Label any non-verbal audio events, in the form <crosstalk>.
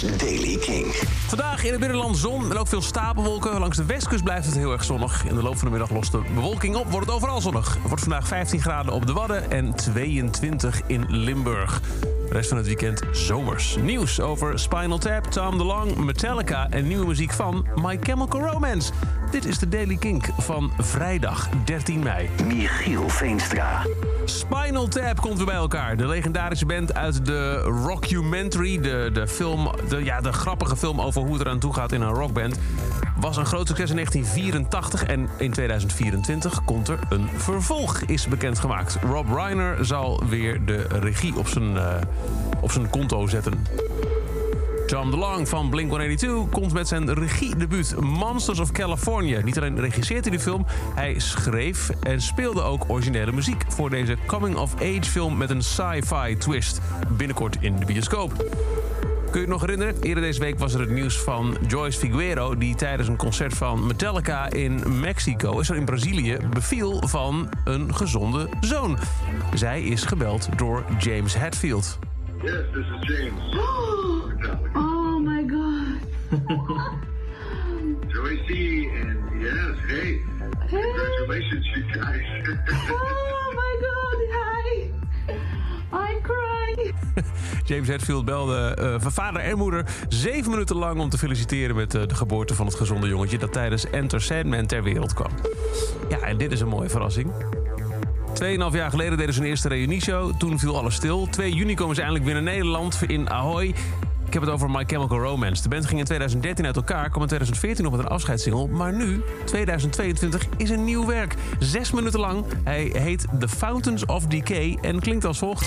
Daily King. Vandaag in het binnenland zon en ook veel stapelwolken. Langs de westkust blijft het heel erg zonnig. In de loop van de middag lost de bewolking op, wordt het overal zonnig. Het wordt vandaag 15 graden op de Wadden en 22 in Limburg. De rest van het weekend zomers. Nieuws over Spinal Tap, Tom DeLong, Metallica en nieuwe muziek van My Chemical Romance. Dit is de Daily Kink van vrijdag 13 mei. Michiel Veenstra. Spinal Tap komt weer bij elkaar. De legendarische band uit de Rockumentary, de, de, film, de, ja, de grappige film over hoe het eraan toe gaat in een rockband, was een groot succes in 1984 en in 2024 komt er een vervolg, is bekendgemaakt. Rob Reiner zal weer de regie op zijn, eh, op zijn konto zetten. Tom DeLonge van Blink-182 komt met zijn regiedebuut Monsters of California. Niet alleen regisseert hij de film, hij schreef en speelde ook originele muziek... voor deze coming-of-age film met een sci-fi twist. Binnenkort in de bioscoop. Kun je het nog herinneren? Eerder deze week was er het nieuws van Joyce Figueiro... die tijdens een concert van Metallica in Mexico, is er in Brazilië... beviel van een gezonde zoon. Zij is gebeld door James Hetfield. Yes, this is James. Guys. Oh my god. Hi. I cry. <laughs> James Hetfield belde eh, vader en moeder zeven minuten lang om te feliciteren met eh, de geboorte van het gezonde jongetje dat tijdens Enter Sandman ter wereld kwam. Ja, en dit is een mooie verrassing. Tweeënhalf jaar geleden deden ze hun eerste reunieshow. Toen viel alles stil. 2 juni komen ze eindelijk weer naar Nederland in Ahoy. Ik heb het over My Chemical Romance. De band ging in 2013 uit elkaar, kwam in 2014 nog met een afscheidssingle. Maar nu, 2022, is een nieuw werk. Zes minuten lang. Hij heet The Fountains of Decay en klinkt als volgt.